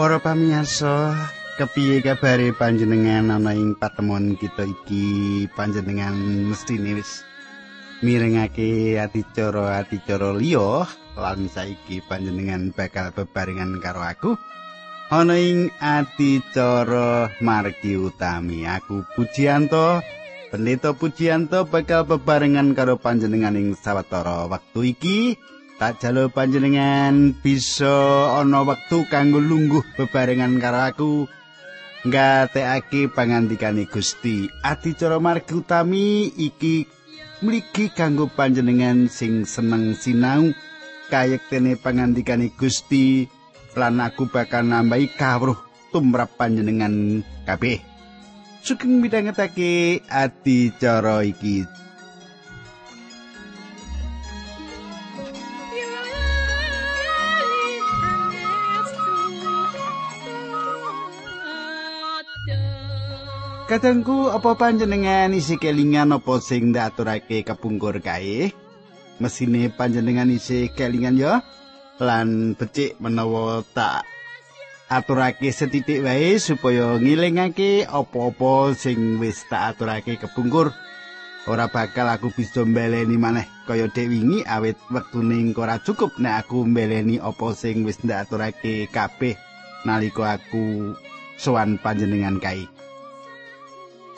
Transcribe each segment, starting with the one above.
Para pamirsa, kepiye kabare panjenengan ana ing patemon kita iki? Panjenengan mestine wis mirengake adicara-adicara liya lan saiki panjenengan bakal bebarengan karo aku. Ana ing adicara margi utami aku Pujianto. Pendeta Pujianto bakal bebarengan karo panjenengan ing sawetara wektu iki. Tak jalo panjenengan bisa ana wektu kanggo lungguh bebarengan karo aku. Ngateake pangandikane Gusti. Adicara margi utami iki mligi kanggo panjenengan sing seneng sinau kayektene pangandikane Gusti lan aku bakal nambahi kawruh tumrap panjenengan kabeh. Sugeng midhangetake adicara iki Kadangku apa panjenengan isi kelingan apa sing ndaturake kepungkur kae? Mesine panjenengan isi kelingan ya lan becik menawa tak aturake setitik wae supaya ngilingake apa-apa sing wis tak aturake kepungkur. Ora bakal aku bisa mbeleni maneh kaya dek wingi awit wektune ora cukup nek aku mbeleni apa sing wis ndak aturake kabeh nalika aku sowan panjenengan kae.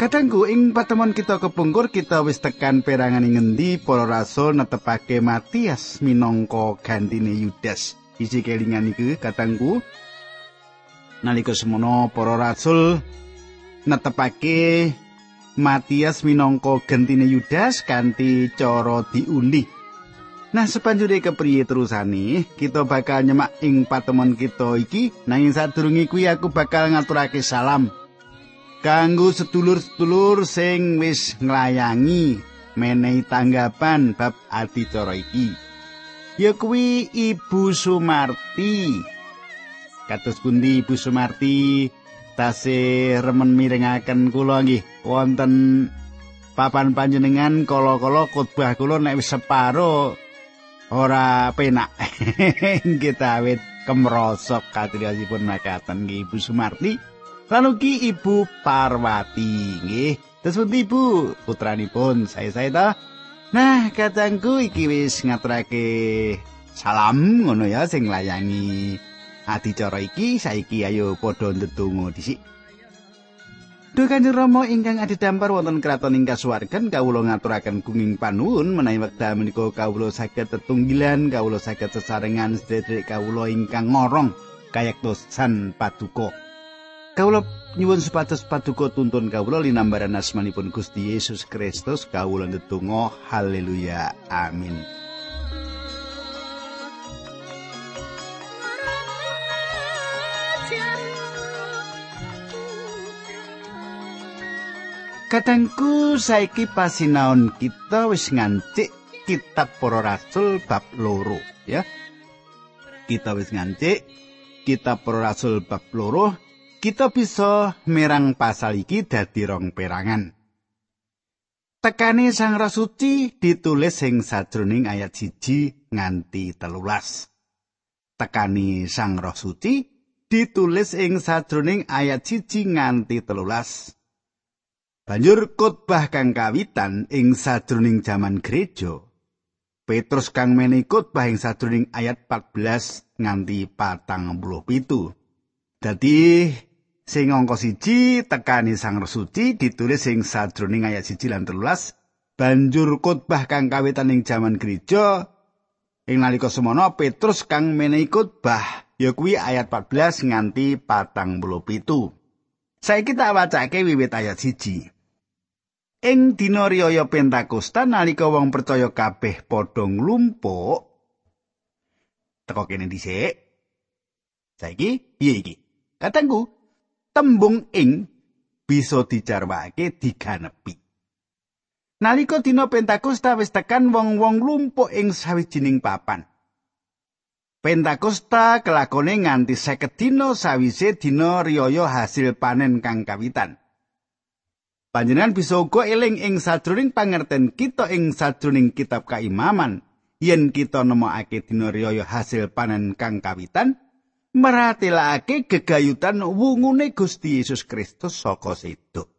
Kadangku ing patemon kita kepungkur kita wis tekan perangan ing ngendi para rasul netepake Matias minangka gantine Yudas. Isi kelingan iku kadangku nalika semono para rasul netepake Matias minangka gantine Yudas kanthi cara diundi. Nah sepanjure kepriye terusane kita bakal nyemak ing patemon kita iki nanging sadurunge kuwi aku bakal ngaturake salam kanggo sedulur-sedulur sing wis nglayangi menehi tanggapan bab adicara iki. Ya kuwi Ibu Sumarti. Kados pundi Ibu Sumarti tasih remen mirengaken kula nggih wonten papan panjenengan kala-kala khotbah kula nek wis separo ora penak. Kita wit kemrosok katriyasipun makaten nggih Ibu Sumarti. Lan ugi Ibu Parwati nggih. Terus Ibu putranipun saya-saya ta. Nah, katangku iki wis ngaturake salam ngono ya sing layangi adicara iki saiki ayo padha ndedonga dhisik. Duh Kanjeng Rama ingkang adidampar wonten kraton ing kasuwargan kawula ngaturaken gunging panuwun menawi wekdal menika kawula saged tetunggilan kawula saged sesarengan sedherek kawula ingkang ngorong kayektosan paduka. Kawula nyuwun supados paduka tuntun kawula linambaran asmanipun Gusti Yesus Kristus kawula ndedonga haleluya amin. Kadangku saiki pasinaon kita wis ngancik kitab para rasul bab loro ya. Kita wis ngancik kitab para rasul bab loro kita bisa merang pasal iki dadi rong perangan. Tekane Sang Rasuci ditulis ing sajroning ayat siji nganti telulas. Tekani Sang Roh Suci ditulis ing sajroning ayat siji nganti telulas. Banjur khotbah kang kawitan ing sajroning jaman gereja. Petrus kang menehi khotbah ing sajroning ayat 14 nganti patang puluh pitu. Dadi sing angka siji tekani sang resuci ditulis sing sadroning ayat siji lan telulas banjur khotbah kang kawitan ing jaman gereja. Ing nalika semono Petrus kang menehi khotbah ya kuwi ayat 14 nganti patang puluh pitu. Saiki tak wacake wiwit ayat siji. Ing dina riyaya Pentakosta nalika wong percaya kabeh padha nglumpuk teko kene dhisik. Saiki piye iki? Katangku tembung ing bisa dicarwake diganepi. Nalika dina Pentakosta wis tekan wong-wong lumpuk ing sawijining papan. Pentakosta kelakone nganti seket dina sawise dina riyaya hasil panen kang kawitan. Panjenengan bisa uga eling ing sajroning pangerten kita ing sajroning kitab kaimaman yen kita nemokake dina riyaya hasil panen kang kawitan meratelake gegayutan wungune Gusti Yesus Kristus saka sedo.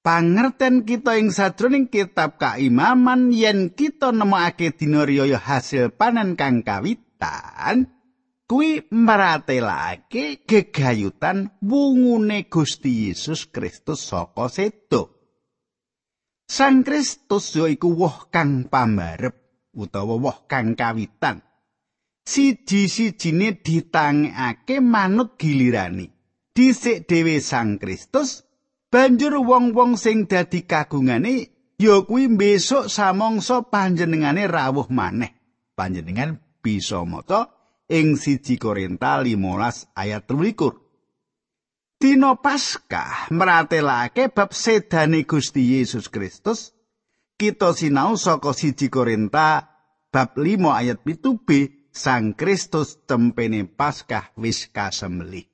Pangerten kita ing sadroning kitab kaimaman yen kita nemokake dina riyaya hasil panen kang kawitan kuwi meratelake gegayutan wungune Gusti Yesus Kristus saka sedo. Sang Kristus yaiku woh kang pambarep utawa woh kang kawitan. Siji-sijine ditangekake manut gilirani. Dhisik dhewe Sang Kristus banjur wong-wong sing dadi kagungane ya kuwi besok samangsa panjenengane rawuh maneh. Panjenengan bisa maca ing siji Korinta 15 ayat 23. Dino Paskah meratelake bab sedane Gusti Yesus Kristus. Kita sinau saka siji Korinta bab 5 ayat 7b Sang Kristus tempene Paskah wis kasembelih.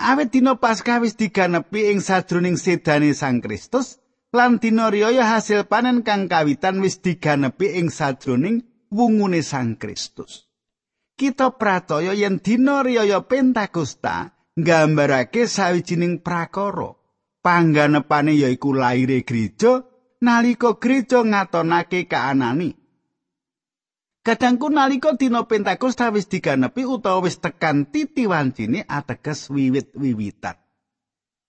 Awit dina Paskah wis diganepi ing sajroning sedane Sang Kristus lan dina riyaya hasil panen kang kawitan wis diganepi ing sajroning wungune Sang Kristus. Kita pracaya yen dina riyaya Pentakosta nggambarake sawijining prakara. Pangganepane yaiku laire gereja nalika gereja ngatonake kaanani. Kadangku nalika dina Pentakosta wis diganepi utawa wis tekan titi wancine ateges wiwit-wiwitan.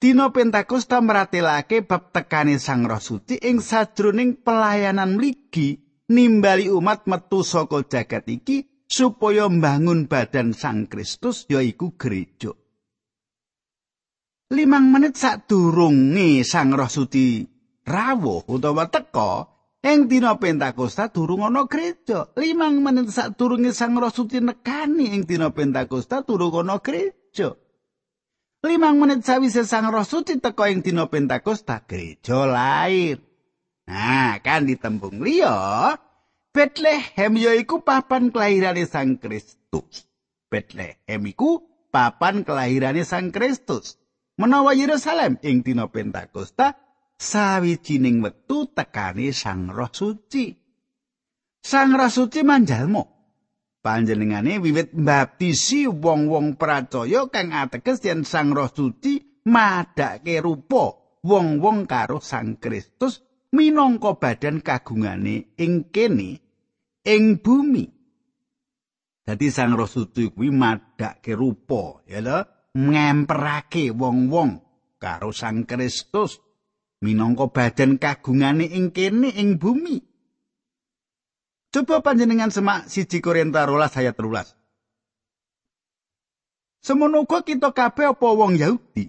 Dina Pentakosta meratelake bab tekane Sang Roh Suci ing sajroning pelayanan mligi nimbali umat metu saka jagat iki supaya mbangun badan Sang Kristus yaiku gereja. Limang menit sadurunge Sang Roh Suci rawuh utawa teka, Ing dina Pentakosta durung ana gereja. Limang menit sadurunge Sang Roh Suci nekani ing dina Pentakosta durung ana gereja. Limang menit sawise Sang Roh Suci teka ing dina Pentakosta gereja lair. Nah, kan ditembung liya, Bethlehem yaiku papan kelahirane Sang Kristus. Bethlehem iku papan kelahirane Sang Kristus. Menawa Yerusalem ing dina Pentakosta sawijining wektu tekane Sang Roh Suci. Sang Roh Suci manjalmo. Panjenengane wiwit mbaptisi wong-wong percaya kang ateges yen Sang Roh Suci madake rupa wong-wong karo Sang Kristus minangka badan kagungane ing kene ing bumi. Dadi Sang Roh Suci kuwi madake rupa ya lho ngemperake wong-wong karo Sang Kristus minangka badan kagungane ing kene ing bumi. Coba panjenengan semak siji Korinta rolas ayat terulas. Semono uga kita kabeh apa wong Yahudi?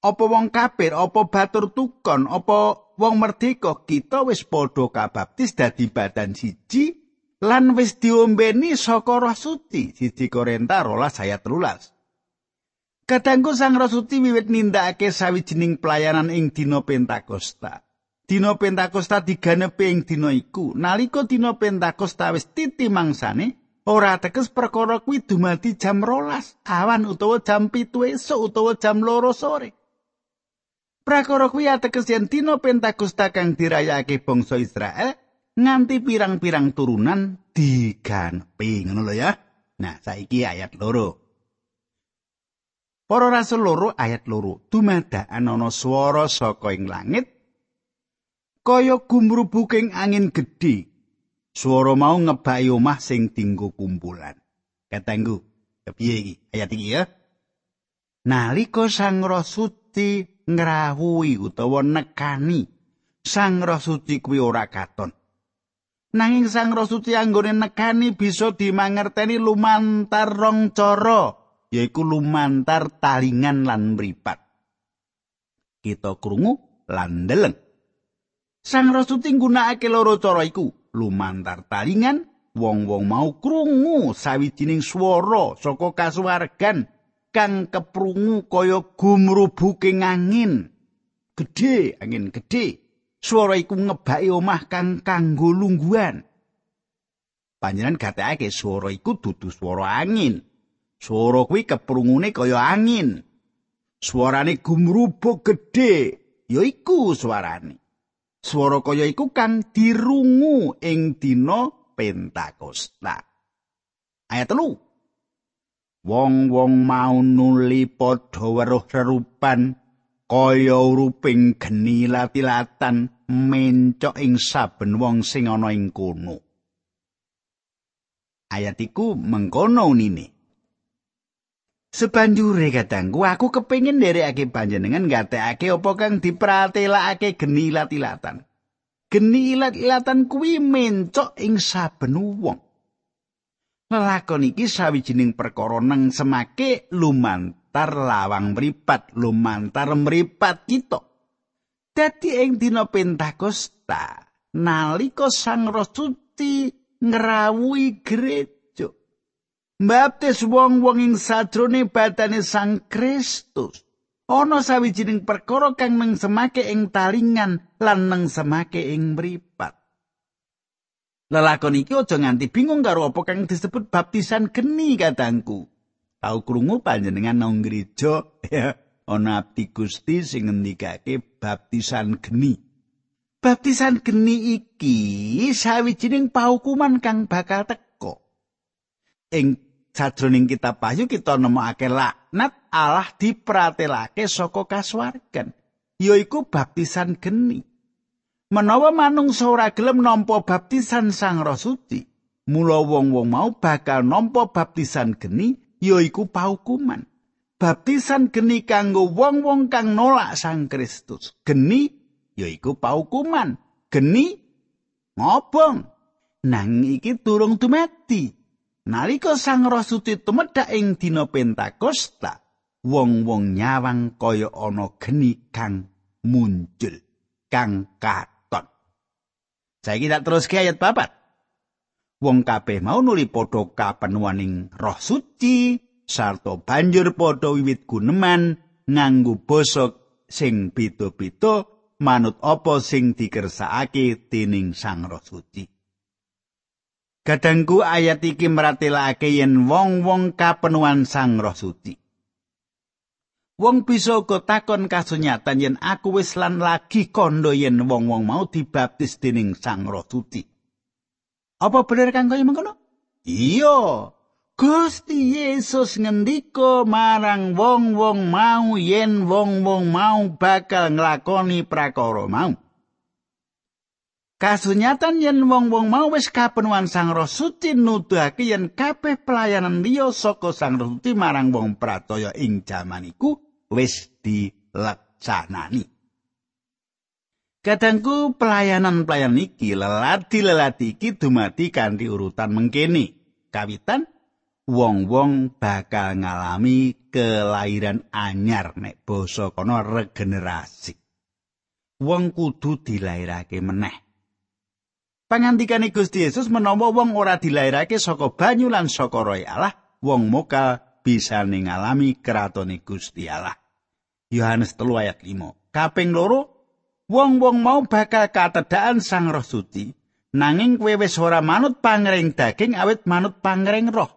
Apa wong kafir, apa batur tukon, apa wong merdeka, kita wis padha kabaptis dadi badan siji lan wis diombeni saka Roh Suci. Siji Korinta rolas ayat terulas. Kadangku Sang Rasuti wiwit nindakake sawijining pelayanan ing dina Pentakosta. Dina Pentakosta diganepi ing dina iku. Nalika dina Pentakosta wis titi mangsane, ora tekes perkara kuwi dumadi jam rolas awan utawa jam pitu esuk utawa jam loro sore. Prakara kuwi ateges yen dina Pentakosta kang dirayakake bangsa Israel nganti pirang-pirang turunan diganepi ngono lho ya. Nah, saiki ayat loro. Para rasul loro ayat loro dumadakan ana swara saka ing langit kaya gumrubuking angin gedhe. Swara mau ngebaki omah sing dinggo kumpulan. Katenggu, kepiye iki? Ayat iki ya. Nalika Sang Roh Suci ngrawuhi utawa nekani, Sang Roh Suci kuwi ora katon. Nanging Sang Roh Suci anggone nekani bisa dimangerteni lumantar rong cara. Yaiku lumantar talingan lan mripat. Kita krungu lan ndeleng. Sang Rasuti nggunakake loro cara iku, lumantar talingan, wong-wong mau krungu sawijining swara saka kasuwargan kang keprungu kaya gumrubuking angin. Gedhe, angin gedhe. Swara iku ngebaki omah kang kanggo lungguhan. Panjenengan gatekake swara iku dudu swara angin. Swara kuwi keprungune kaya angin. Suarane gumrubuk gedhe, ya iku suarane. Swara kaya iku kang dirungu ing dina Pentakosta. Ayat telu. Wong-wong mau nuli padha weruh rerupan kaya uruping geni latilatan mencok ing saben wong sing ana ing kono. Ayat iku mengkono nini. Sebanjure katangku aku kepengin nderekake panjenengan ngatekake apa kang dipratelakake geni latilatan. Geni ilat-ilatan kuwi mencok ing saben wong. Lelakon iki sawijining perkara nang semake lumantar lawang mripat, lumantar mripat kita. Dadi ing dina Pentakosta, nalika Sang Roh Suci ngrawuhi gereja, mbaptis wong-wong ing sajrone badane Sang Kristus. Ana sawijining perkara kang nang semake ing talingan lan nang semake ing mripat. Lelakon iki aja nganti bingung karo apa kang disebut baptisan geni kadangku. Tau krungu panjenengan nang gereja ya ana abdi Gusti sing ngendikake baptisan geni. Baptisan geni iki sawijining paukuman kang bakal teko. Ing sajroning kitab Wahyu kita nemokake laknat Allah dipratelake saka kasuwargan. Yaiku baptisan geni. menawa manungsa ora gelem nampa baptisan Sang Roh Suci, mula wong-wong mau bakal nampa baptisan geni yaiku paukuman. Baptisan geni kanggo wong-wong kang nolak Sang Kristus. Geni yaiku paukuman. Geni ngobong. Nang iki turung dumati. Nalika Sang Roh Suci tumedhak ing dina Pentakosta, wong-wong nyawang kaya ana geni kang muncul, kang kat Saiki tak terus ke ayat papat. Wong kabeh mau nuli padha kapenuaning Roh Suci sarta banjur padha wiwit guneman nganggo basa sing beda-beda manut apa sing dikersakake dening Sang Roh Suci. Kadangku ayat iki meratelake yen wong-wong kapenuan Sang Roh Suci. Wong bisa takon kasunyatan yen aku wis lan lagi kondo yen wong-wong mau dibaptis dening Sang Roh Suci. Apa bener kang kaya mengkono? Iya. Gusti Yesus ngendika marang wong-wong mau yen wong-wong mau bakal nglakoni prakara mau. Kasunyatan yen wong-wong mau wis kapenuan Sang Roh Suci nuduhake yen kabeh pelayanan liya saka Sang Roh Suci marang wong pracaya ing jaman iku wis dilaksanani. Kadangku pelayanan-pelayanan iki lelati-lelati iki dumati kanthi urutan mengkene. Kawitan wong-wong bakal ngalami kelahiran anyar nek basa kono regenerasi. Wong kudu dilairake meneh. Pangandikane Gusti Yesus menawa wong ora dilairake saka banyu lan saka roh Allah, wong mokal bisa ngalami kratone Gusti Allah. Yohanes 3 ayat 5. Kaping loro, wong-wong mau bakal katedaan Sang Roh Suci, nanging kowe wis ora manut pangreng daging awit manut pangreng roh.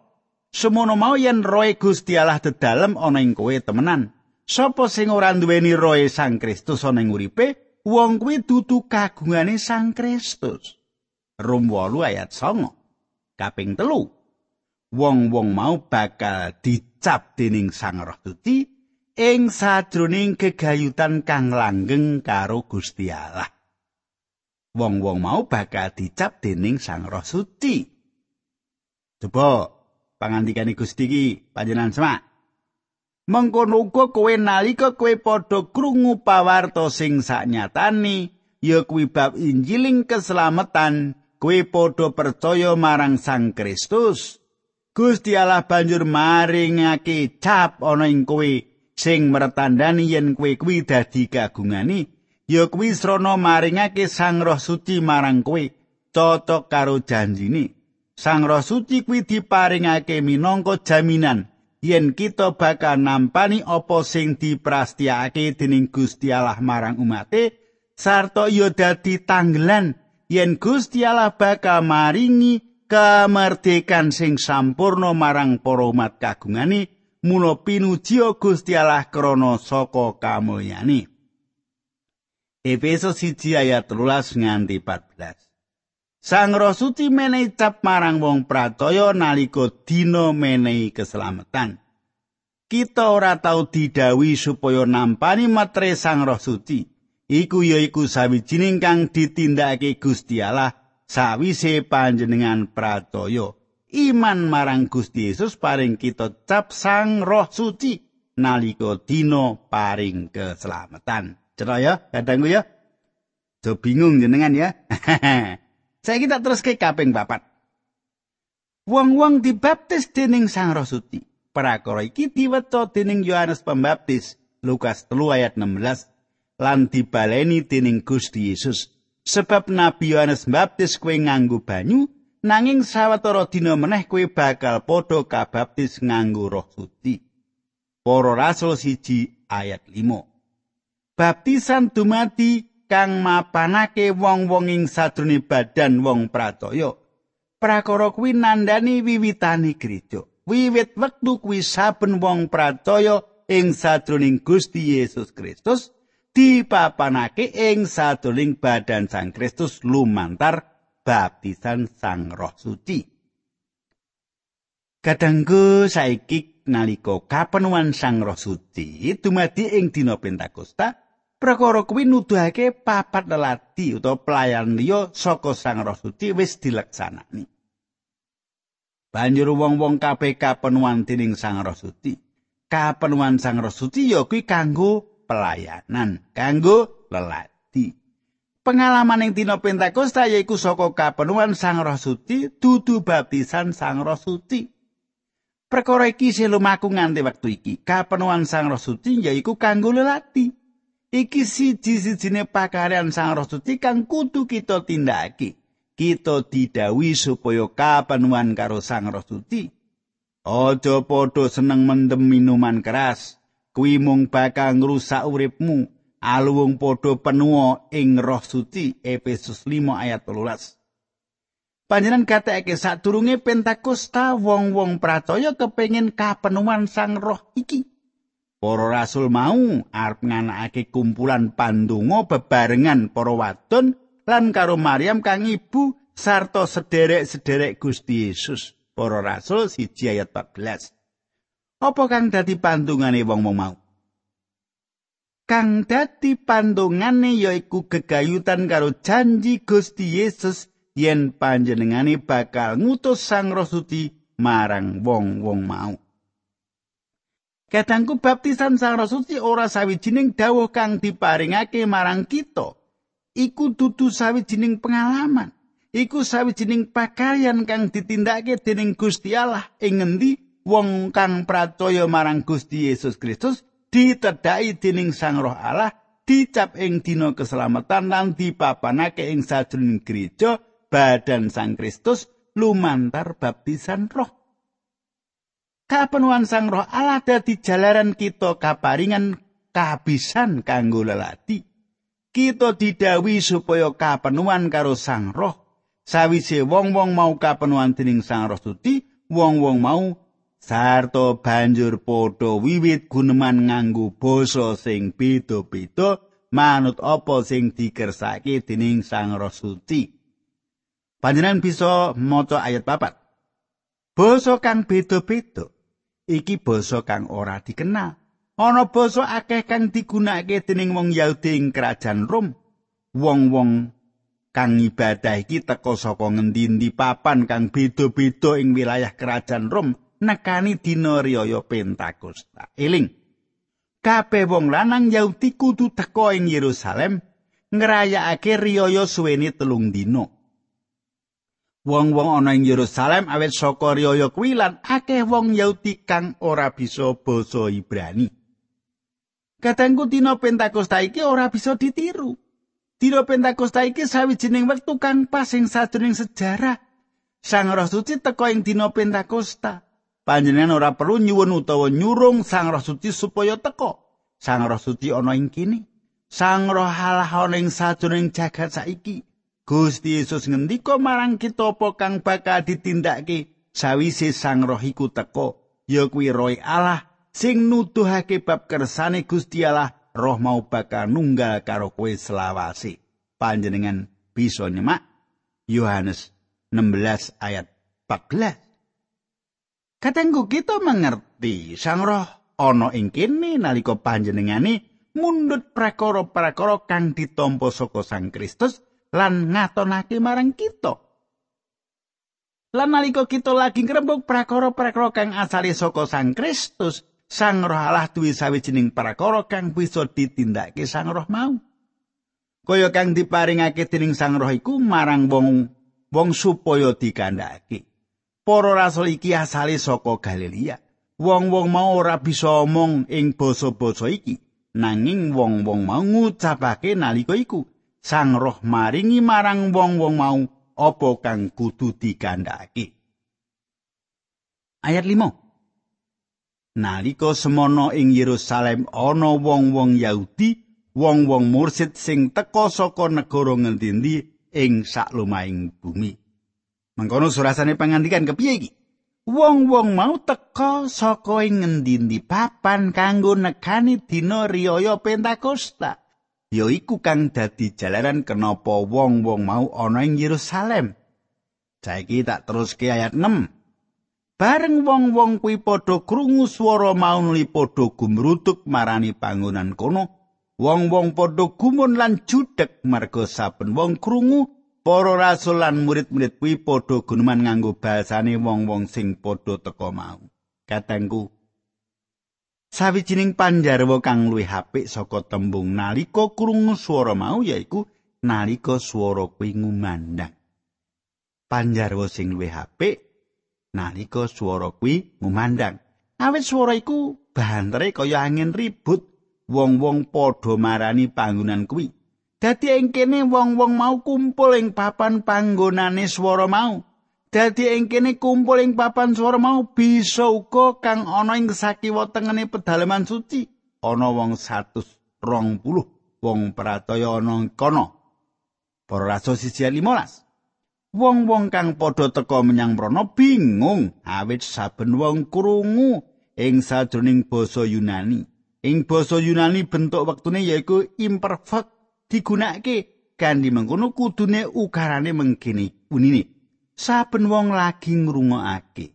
Semono mau yen roe Gusti Allah dedalem ana ing kowe temenan. Sapa sing ora nduweni roe Sang Kristus ana ing uripe, wong kuwi dudu kagungane Sang Kristus. Rom 8 ayat 9. Kaping telu, wong-wong mau bakal dicap dening Sang Roh Suci ing sajroning kegayutan kang langgeng karo Gusti Allah. Wong-wong mau bakal dicap dening Sang Roh Suci. Coba pangandikane Gusti iki panjenengan semak. Mengkono uga kowe nalika kowe padha krungu pawarto sing saknyatani ya kuwi bab Injiling keselamatan kowe padha percaya marang Sang Kristus. Gusti Allah banjur maringake cap ana ing kowe sing mertandani yen kowe kuwi dadi kagungani ya kuwi srana maringake Sang Roh Suci marang kowe cocok karo janjine Sang Roh Suci kuwi diparingake minangka jaminan yen kita bakal nampani apa sing diprastiyake dening Gusti Allah marang umate sarta ya dadi tanggelan yen Gusti Allah bakal maringi kamardikan sing sampurno marang para umat kagungane mula pinuji Gusti Allah krana saka kamulyane. Efesus 1 ayat 13 nganti 14. Sang Roh Suci menehi cap marang wong pracaya nalika dina menehi keselamatan. Kita ora tau didawi supaya nampani matre Sang Roh Suci. Iku ya iku sawijining kang ditindakake Gusti Allah sawise panjenengan pracaya. Iman marang Gusti Yesus paring kita cap Sang Roh Suci nalika dina paring keselamatan. Cetok ya, kadangku ya. Jo bingung jenengan ya. Saya kita terus ke kaping papat. Wong-wong dibaptis dening Sang Roh Suci. Prakara iki diweca dening Yohanes Pembaptis, Lukas 3 ayat 16, lan dibaleni dening Gusti Yesus. Sebab Nabi Yohanes Baptis kue nganggo banyu, nanging sawetara dina meneh kue bakal padha kabaptis nganggo Roh Suci. Para Rasul siji ayat 5. Baptisan dumadi kang mapanake wong-wong ing sadrone badan wong pracaya. Prakara kuwi nandani wiwitane gereja. Wiwit wektu kuwi saben wong pracaya ing sadroning Gusti Yesus Kristus dipapanake ing sadroning badan Sang Kristus lumantar baptisan Sang Roh Suci. Kadangku saiki nalika kapenuan Sang Roh Suci dumadi ing dina Pentakosta, Prakara kuwi nuduhake papat lelati utawa pelayan liya saka Sang Roh Suci wis dileksanani. Banjur wong-wong kabeh kapenuan dening Sang Roh Suci. Kapenuan Sang Roh Suci ya kuwi kanggo pelayanan, kanggo lelati. Pengalaman ing dina Pentakosta yaiku saka kapenuan Sang Roh Suci dudu baptisan Sang Roh Suci. Perkara iki lumaku nganti wektu iki. Kapenuan Sang Roh Suci yaiku kanggo lelati. Iki siji-sijine pakaryan Sang Roh Suci kang kudu kita tindakake. Kita didawi supaya kapenuan karo Sang Roh Suci. Aja padha seneng mendem minuman keras. Kuwi mung bakal ngrusak uripmu. Aluwung padha penuwa ing Roh Suci. Efesus 5 ayat 13. Panjenengan katekake sadurunge Pentakosta wong-wong pracaya kepengin kapenuan Sang Roh iki. Para rasul mau arep nganakake kumpulan pandonga bebarengan para wadon lan karo Maryam kang ibu sarta sederek-sederek Gusti Yesus. Para rasul siji ayat 14. Apa kang dadi pandungane wong mau? Kang dadi pandungane yaiku gegayutan karo janji Gusti Yesus yen panjenengane bakal ngutus Sang Roh Suci marang wong-wong mau. Kadangku baptisan Sang Roh Suci ora sawijining dawuh kang diparingake marang kita. Iku dudu sawijining pengalaman. Iku sawijining pakaryan kang ditindakake dening Gusti Allah ing ngendi wong kang pracaya marang Gusti Yesus Kristus ditedhaki dening Sang Roh Allah dicap ing dina keselamatan lan dipapanake ing sajroning gereja badan Sang Kristus lumantar baptisan roh. kapenuhan Sang Roh Allah dadi jalaran kita kaparingan kahabisan kanggo lelati. Kita didawi supaya kapenuhan karo Sang Roh. Sawise wong-wong mau kapenuhan dening Sang Roh Suci, wong-wong mau sarta banjur padha wiwit guneman nganggo basa sing beda-beda manut apa sing dikersake dening Sang Roh Suci. Panjenengan bisa maca ayat papat. Basa kang beda-beda iki basa kang ora dikenal. Ana basa akeh kang digunakake dening wong Yahudi ing kerajaan Rom. Wong-wong kang ibadah iki teka saka ngendi-endi papan kang beda-beda ing wilayah kerajaan Rom nekani dina riyaya Pentakosta. Eling. Kabeh wong lanang Yahudi kudu teka ing Yerusalem ngrayakake riyaya suwene telung dina. wong-wong ana ing Yerusalem awet saka riyaya kuwi lan akeh wong Yahudi kang ora bisa basa Ibrani. Katengku dina Pentakosta iki ora bisa ditiru. Dina Pentakosta iki sawijining wektu kang pas ing sadurunge sejarah. Sang Roh Suci teka ing dina Pentakosta. Panjenengan ora perlu nyuwun utawa nyurung Sang Roh Suci supaya teka. Sang Roh Suci ana ing kene. Sang Roh Allah ana ing sadurunge jagat saiki. Gusti Yesus ngendika marang kita apa kang bakal ditindakake sawise Sang Roh iku teka ya kuwi Roh Allah sing nuduhake bab kersane Gusti Allah Roh mau bakal nunggal karo kowe selawase panjenengan bisa nyemak Yohanes 16 ayat 14. Katenggu kita mengerti Sang Roh ana ing kene nalika panjenengane mundhut prakara-prakara kang ditampa saka Sang Kristus lan ngatonake marang kita. Lan nalika kita lagi ngrembug prakara-prakara kang asale saka Sang Kristus, Sang Roh Allah duwe sawijining prakara kang bisa ditindakake Sang Roh mau. Kaya kang diparingake dening Sang Roh iku marang wong wong supaya dikandhake. Para rasul iki asale saka Galilea. Wong-wong mau ora bisa omong ing basa-basa iki, nanging wong-wong mau ngucapake nalika iku. Sang Roh maringi marang wong-wong mau apa kang kudu dikandhake. Ayat 5. Nalika semono ing Yerusalem ana wong-wong Yahudi, wong-wong mursid sing teka saka negara ngendi-endi ing saklumahing bumi. Mengkono surasane pangandikan kepiye iki? Wong-wong mau teka saka ing ngendi papan kanggo nekani dina riyaya Pentakosta. Ya iku kang dadi jalaran kenapa wong-wong mau ana ing Yerusalem. Saiki tak teruske ayat 6. Bareng wong-wong kuwi padha krungu swara mau nuli padha gumrutuk marani panggonan kono. Wong-wong padha gumun lan judhek marga saben wong krungu Para rasul lan murid-murid kuwi padha guneman nganggo bahasane wong-wong sing padha teka mau. Katengku Sawijining panjarwa kang luwih apik saka tembung nalika krungu swara mau yaiku nalika swara kuwi ngumandang. Panjarwa sing luwih apik nalika swara kuwi ngumandang. Awit swara iku bantere kaya angin ribut, wong-wong padha marani panggonan kuwi. Dadi ing kene wong-wong mau kumpul ing papan panggonane swara mau. Dadi ing kene kumpul ing papan swara mau bisa uga kang ana ing sakiwa tengene pedalaman suci. Ana wong 120 wong prataya ana kono. Para rasul siji 15. Wong-wong kang padha teka menyang mrana bingung awit saben wong krungu ing sajroning basa Yunani. Ing basa Yunani bentuk wektune yaiku imperfect digunakake kanthi mengkono kudune ukarane mengkene unine saben wong lagi ngrungokake.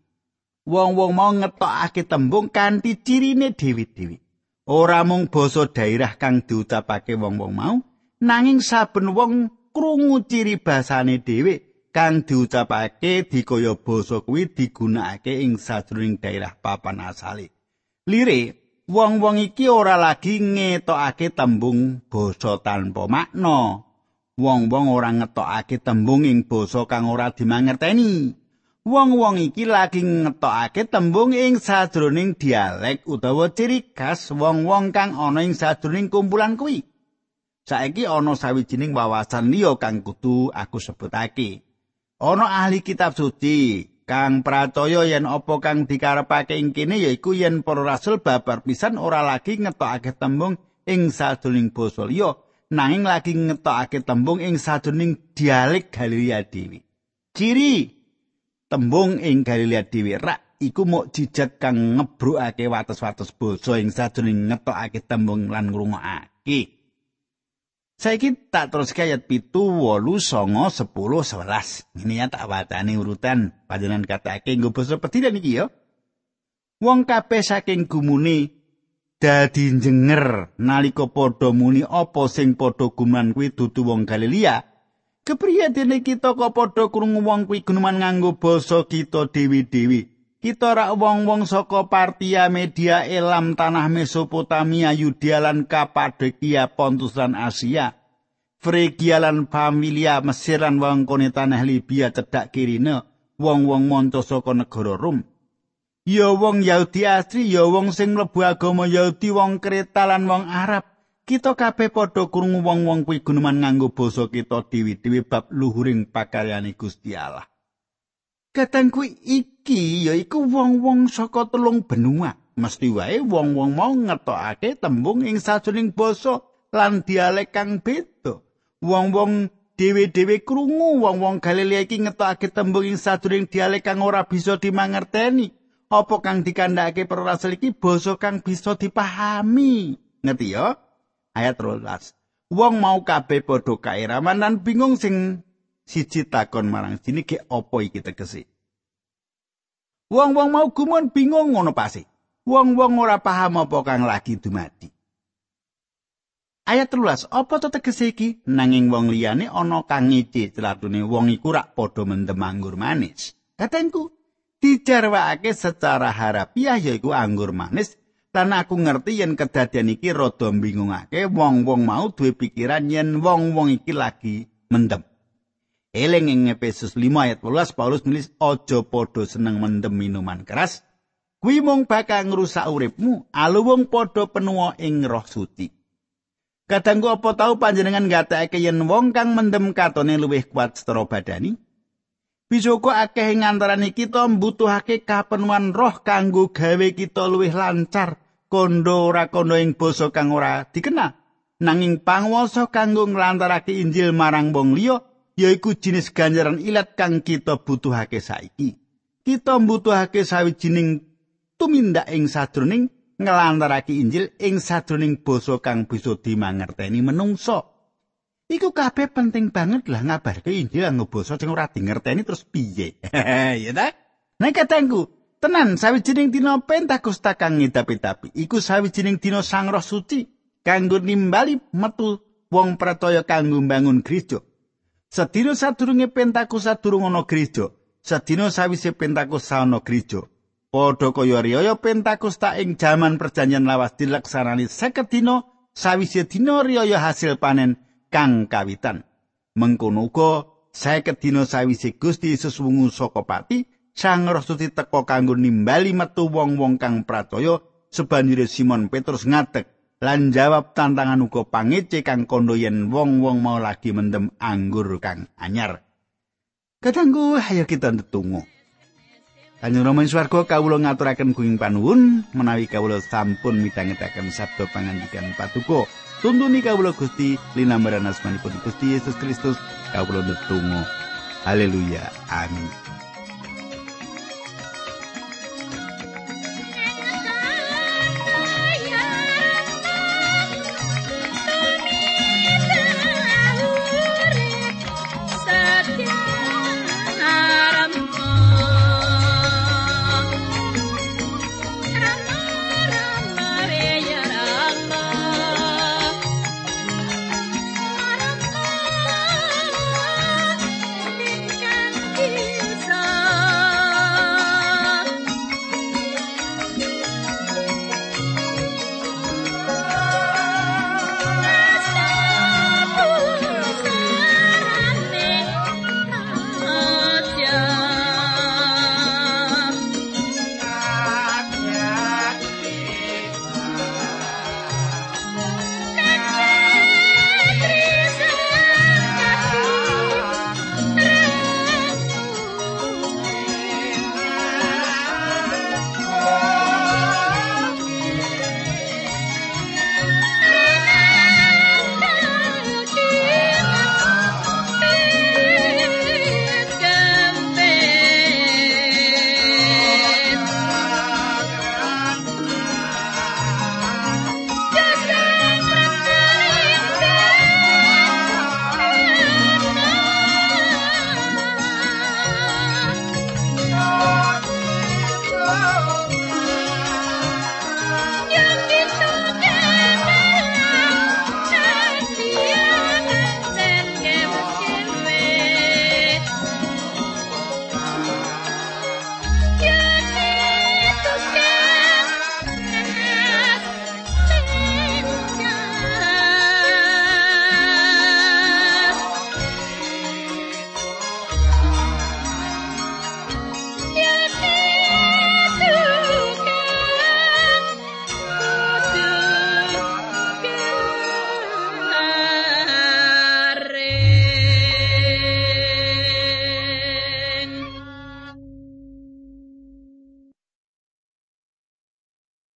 Wong-wong mau ngetokake tembung kanthi cirine dewi-dewi. Ora mung basa daerah kang diucapake wong-wong mau nanging saben wong krungu ciri basane dhewe kang diucapake dikaya basa kuwi digunakake ing sajroning daerah papan asale. Lire wong-wong iki ora lagi ngetokake tembung basa tanpa makna. Wong-wong ora ngetokake tembung ing basa kang ora dimangerteni. Wong-wong iki lagi ngetokake tembung ing sajroning dialek utawa ciri khas wong-wong kang ana ing sajroning kumpulan kuwi. Saiki ana sawijining wawasan liya kang kudu aku sebutake. Ana ahli kitab suci kang pracaya yen apa kang dikarepake ing kene yaiku yen para rasul babar pisan ora lagi ngetokake tembung ing sadurunging basa liya nanging lagi ngetokake tembung ing sadurunging dialek Galilea dhewe. Ciri tembung ing Galilea dhewe rak iku jejak kang ngebrukake wates-wates basa ing sadurunging ngetokake tembung lan ngrungokake. Saiki tak terus ayat pitu, wolu, songo, sepuluh, sebelas. Ini ya tak wacani urutan. Pajangan kata nggo basa petiran iki ya. Wong kabeh saking gumuni dadi njenger nalika padha muni apa sing padha guman kuwi dudu wong Galilea. Kepriye dene kita kok padha krungu wong kuwi guneman nganggo basa kita dewi-dewi. Kita rak wong-wong saka Partia, Media, Elam, Tanah Mesopotamia, Yudea lan Kapadokia, Pontus lan Asia. Frigia lan Familia, Mesir lan wangkone tanah Libya cedhak kirine, wong-wong monco saka negara Rum. Ya wong Yahudi asli, ya wong sing mlebu agama Yahudi, wong Kreta lan wong Arab. Kita kabeh padha krungu wong-wong kuwi guneman nganggo basa kita dewi-dewi bab luhuring pakaryane Gusti Allah. Katengku iki yaiku wong-wong saka telung benua. Mesti wae wong-wong mau ngetokake tembung ing sajroning basa lan dialek kang beda. Wong-wong dhewe-dhewe krungu wong-wong Galilea iki ngetokake tembung ing sajroning dialek kang ora bisa dimangerteni. Apa kang dikandhake para rasul iki basa kang bisa dipahami. Ngerti ya? Ayat 13. Wong mau kabeh padha kairaman lan bingung sing siji takon marang sini ge apa iki tegese. Wong-wong mau gumun bingung ngono pasti. Wong-wong ora paham apa kang lagi dumadi. Ayat telulas, apa to tegese iki? Nanging wong liyane ana kang ngece celatune wong iku rak padha mendem anggur manis. Katengku, dijarwakake secara harapiah yaiku anggur manis lan aku ngerti yen kedadian iki rada bingungake wong-wong mau duwe pikiran yen wong-wong iki lagi mendem. Eling ing Efesus 5 ayat 12 Paulus nulis aja padha seneng mendem minuman keras. Kuwi mung bakal ngrusak uripmu, alu wong padha penuwa ing roh suci. Kadangku apa tau panjenengan ngatakake yen wong kang mendem katone luwih kuat secara badani? Bisa kok akeh ing antarané kita mbutuhake kapenuhan roh kanggo gawe kita luwih lancar, kondo ora kondo ing basa kang ora dikenal. Nanging pangwasa kanggo nglantarake Injil marang wong liya yaiku jinis ganjaran ilat kang kita butuhake saiki. Kita mbutuhake sawijining tumindak ing sadroning nglantarake Injil ing sadroning basa kang bisa dimangerteni menungso. Iku kabeh penting banget lah ngabarke Injil nggo basa sing ora dingerteni terus piye. ya ta? Nek katengku, tenan sawijining dina Pentakosta kang ngidapi-dapi iku sawijining dina Sang Roh Suci kanggo nimbali metu wong percaya kanggo mbangun gereja. Sedina sadurunge Pentakosta durung ana gereja, sedina sawise Pentakosta ana gereja. Padha kaya riyaya Pentakosta ing jaman perjanjian lawas dilaksanani 50 dina sawise dina riyaya hasil panen kang kawitan. Mengkono uga saeket dina sawise Gusti Yesus wungu saka pati, Sang Roh Suci teka kanggo nimbali metu wong-wong kang pracaya sebanjure Simon Petrus ngadeg lan jawab tantangan uga pangece kang kondo yen wong-wong mau lagi mendem anggur kang anyar. Kadangku ayo kita ndedonga. Kanjeng Rama swarga kawula ngaturaken kuing panuwun menawi kawula sampun midhangetaken sabda pangandikan patuko. Tuntuni kawula Gusti linambaran asmanipun Gusti Yesus Kristus kawula netunggal. Haleluya. Amin.